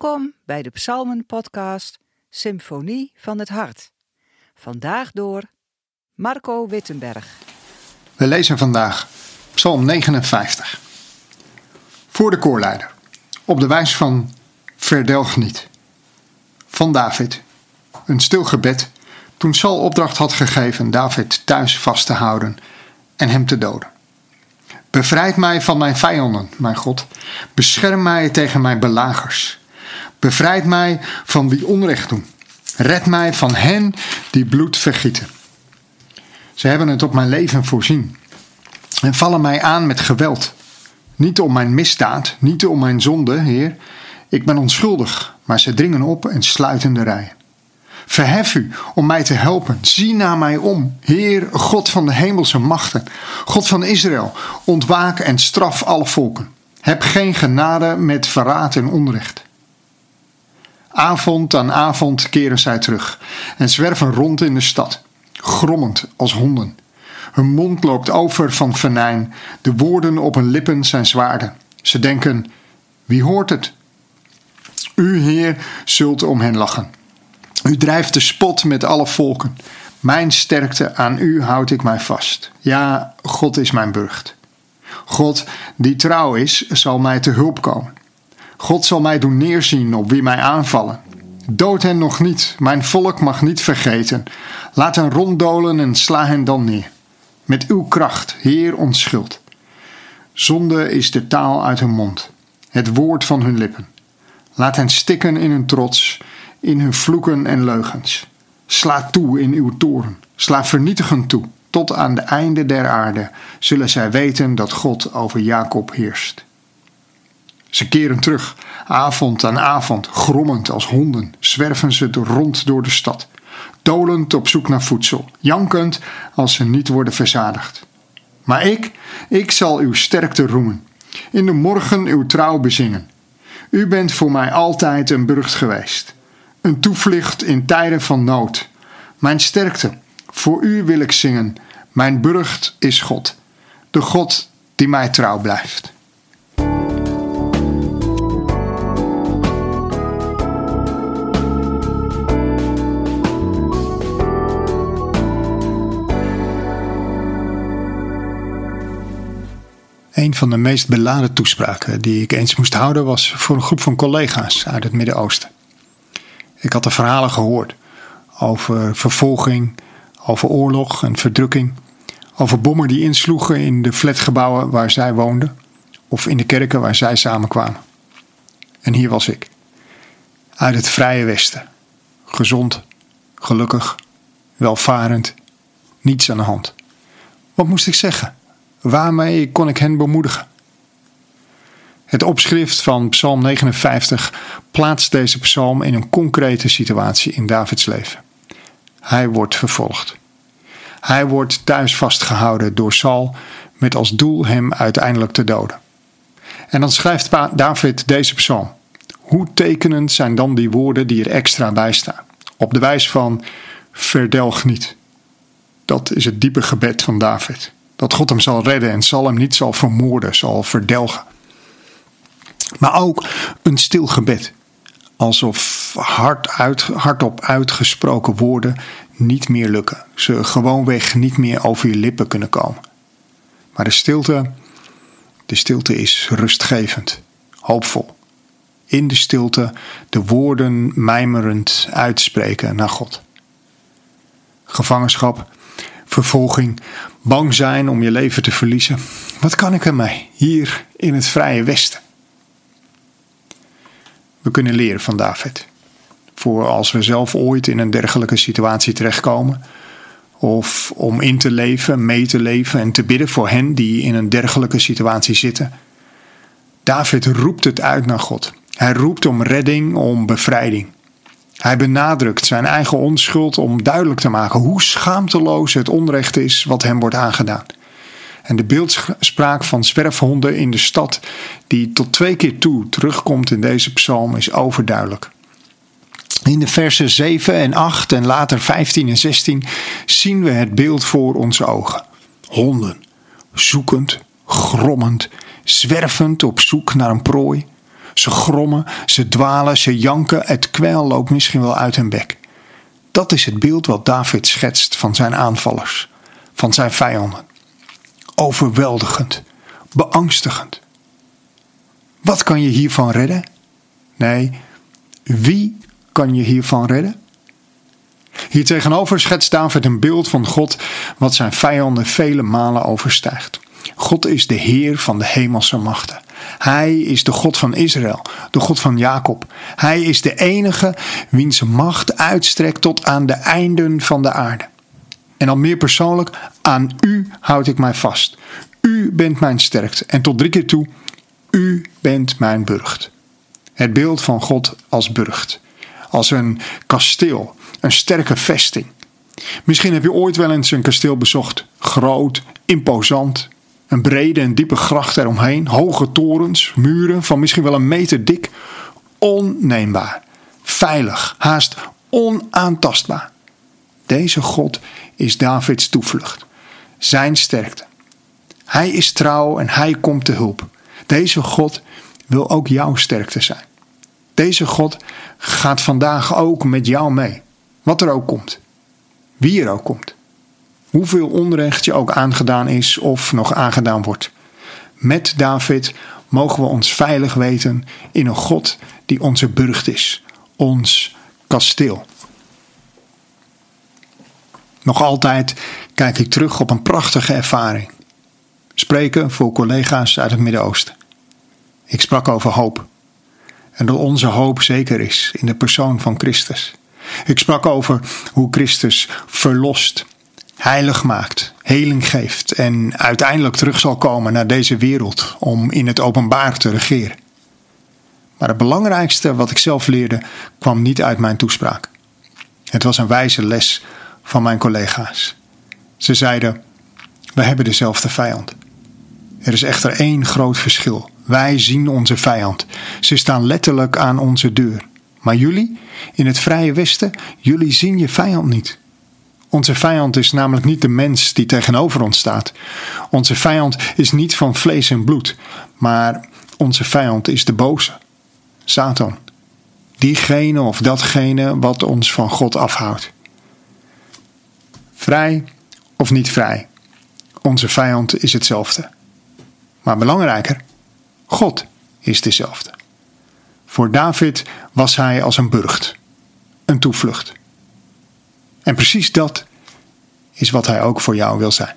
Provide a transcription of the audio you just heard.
Welkom bij de Psalmen-podcast Symfonie van het Hart. Vandaag door Marco Wittenberg. We lezen vandaag Psalm 59. Voor de koorleider, op de wijs van Verdelg niet. Van David, een stil gebed toen Saul opdracht had gegeven David thuis vast te houden en hem te doden. Bevrijd mij van mijn vijanden, mijn God. Bescherm mij tegen mijn belagers. Bevrijd mij van wie onrecht doen. Red mij van hen die bloed vergieten. Ze hebben het op mijn leven voorzien en vallen mij aan met geweld. Niet om mijn misdaad, niet om mijn zonde, Heer. Ik ben onschuldig, maar ze dringen op en sluiten de rijen. Verhef u om mij te helpen. Zie naar mij om. Heer, God van de hemelse machten. God van Israël, ontwaak en straf alle volken. Heb geen genade met verraad en onrecht. Avond aan avond keren zij terug en zwerven rond in de stad, grommend als honden. Hun mond loopt over van venijn, de woorden op hun lippen zijn zwaarden. Ze denken: wie hoort het? U, Heer, zult om hen lachen. U drijft de spot met alle volken. Mijn sterkte aan u houd ik mij vast. Ja, God is mijn burcht. God, die trouw is, zal mij te hulp komen. God zal mij doen neerzien op wie mij aanvallen. Dood hen nog niet, mijn volk mag niet vergeten. Laat hen ronddolen en sla hen dan neer. Met uw kracht, Heer, onschuld. Zonde is de taal uit hun mond, het woord van hun lippen. Laat hen stikken in hun trots, in hun vloeken en leugens. Sla toe in uw toren, sla vernietigend toe. Tot aan de einde der aarde zullen zij weten dat God over Jacob heerst. Ze keren terug, avond aan avond, grommend als honden, zwerven ze rond door de stad, dolend op zoek naar voedsel, jankend als ze niet worden verzadigd. Maar ik, ik zal uw sterkte roemen, in de morgen uw trouw bezingen. U bent voor mij altijd een burcht geweest, een toevlucht in tijden van nood. Mijn sterkte, voor u wil ik zingen. Mijn burcht is God, de God die mij trouw blijft. Een van de meest beladen toespraken die ik eens moest houden was voor een groep van collega's uit het Midden-Oosten. Ik had de verhalen gehoord over vervolging, over oorlog en verdrukking, over bommen die insloegen in de flatgebouwen waar zij woonden of in de kerken waar zij samenkwamen. En hier was ik, uit het vrije Westen, gezond, gelukkig, welvarend, niets aan de hand. Wat moest ik zeggen? Waarmee kon ik hen bemoedigen? Het opschrift van Psalm 59 plaatst deze psalm in een concrete situatie in Davids leven. Hij wordt vervolgd. Hij wordt thuis vastgehouden door Saul met als doel hem uiteindelijk te doden. En dan schrijft David deze psalm. Hoe tekenend zijn dan die woorden die er extra bij staan? Op de wijs van verdelg niet. Dat is het diepe gebed van David. Dat God hem zal redden en zal hem niet zal vermoorden, zal verdelgen. Maar ook een stil gebed. Alsof hard uit, hardop uitgesproken woorden niet meer lukken. Ze gewoonweg niet meer over je lippen kunnen komen. Maar de stilte, de stilte is rustgevend, hoopvol. In de stilte de woorden mijmerend uitspreken naar God. Gevangenschap, vervolging, bang zijn om je leven te verliezen. Wat kan ik ermee hier in het vrije Westen? We kunnen leren van David. Voor als we zelf ooit in een dergelijke situatie terechtkomen. Of om in te leven, mee te leven en te bidden voor hen die in een dergelijke situatie zitten. David roept het uit naar God. Hij roept om redding, om bevrijding. Hij benadrukt zijn eigen onschuld om duidelijk te maken hoe schaamteloos het onrecht is wat hem wordt aangedaan. En de beeldspraak van zwerfhonden in de stad, die tot twee keer toe terugkomt in deze psalm, is overduidelijk. In de versen 7 en 8 en later 15 en 16 zien we het beeld voor onze ogen. Honden, zoekend, grommend, zwervend op zoek naar een prooi. Ze grommen, ze dwalen, ze janken, het kwijl loopt misschien wel uit hun bek. Dat is het beeld wat David schetst van zijn aanvallers, van zijn vijanden. Overweldigend, beangstigend. Wat kan je hiervan redden? Nee, wie kan je hiervan redden? Hier tegenover schetst David een beeld van God wat zijn vijanden vele malen overstijgt. God is de Heer van de hemelse machten. Hij is de God van Israël, de God van Jacob. Hij is de enige wiens macht uitstrekt tot aan de einden van de aarde. En al meer persoonlijk, aan u houd ik mij vast. U bent mijn sterkte en tot drie keer toe, u bent mijn burcht. Het beeld van God als burcht, als een kasteel, een sterke vesting. Misschien heb je ooit wel eens een kasteel bezocht, groot, imposant, een brede en diepe gracht eromheen, hoge torens, muren van misschien wel een meter dik. Onneembaar, veilig, haast onaantastbaar. Deze God is Davids toevlucht, zijn sterkte. Hij is trouw en hij komt te hulp. Deze God wil ook jouw sterkte zijn. Deze God gaat vandaag ook met jou mee, wat er ook komt, wie er ook komt hoeveel onrecht je ook aangedaan is of nog aangedaan wordt. Met David mogen we ons veilig weten in een God die onze burcht is, ons kasteel. Nog altijd kijk ik terug op een prachtige ervaring. Spreken voor collega's uit het Midden-Oosten. Ik sprak over hoop. En dat onze hoop zeker is in de persoon van Christus. Ik sprak over hoe Christus verlost heilig maakt, heling geeft en uiteindelijk terug zal komen naar deze wereld om in het openbaar te regeren. Maar het belangrijkste wat ik zelf leerde kwam niet uit mijn toespraak. Het was een wijze les van mijn collega's. Ze zeiden: We hebben dezelfde vijand. Er is echter één groot verschil. Wij zien onze vijand. Ze staan letterlijk aan onze deur. Maar jullie, in het vrije Westen, jullie zien je vijand niet. Onze vijand is namelijk niet de mens die tegenover ons staat. Onze vijand is niet van vlees en bloed, maar onze vijand is de boze, Satan. Diegene of datgene wat ons van God afhoudt. Vrij of niet vrij, onze vijand is hetzelfde. Maar belangrijker, God is dezelfde. Voor David was hij als een burcht, een toevlucht. En precies dat is wat hij ook voor jou wil zijn.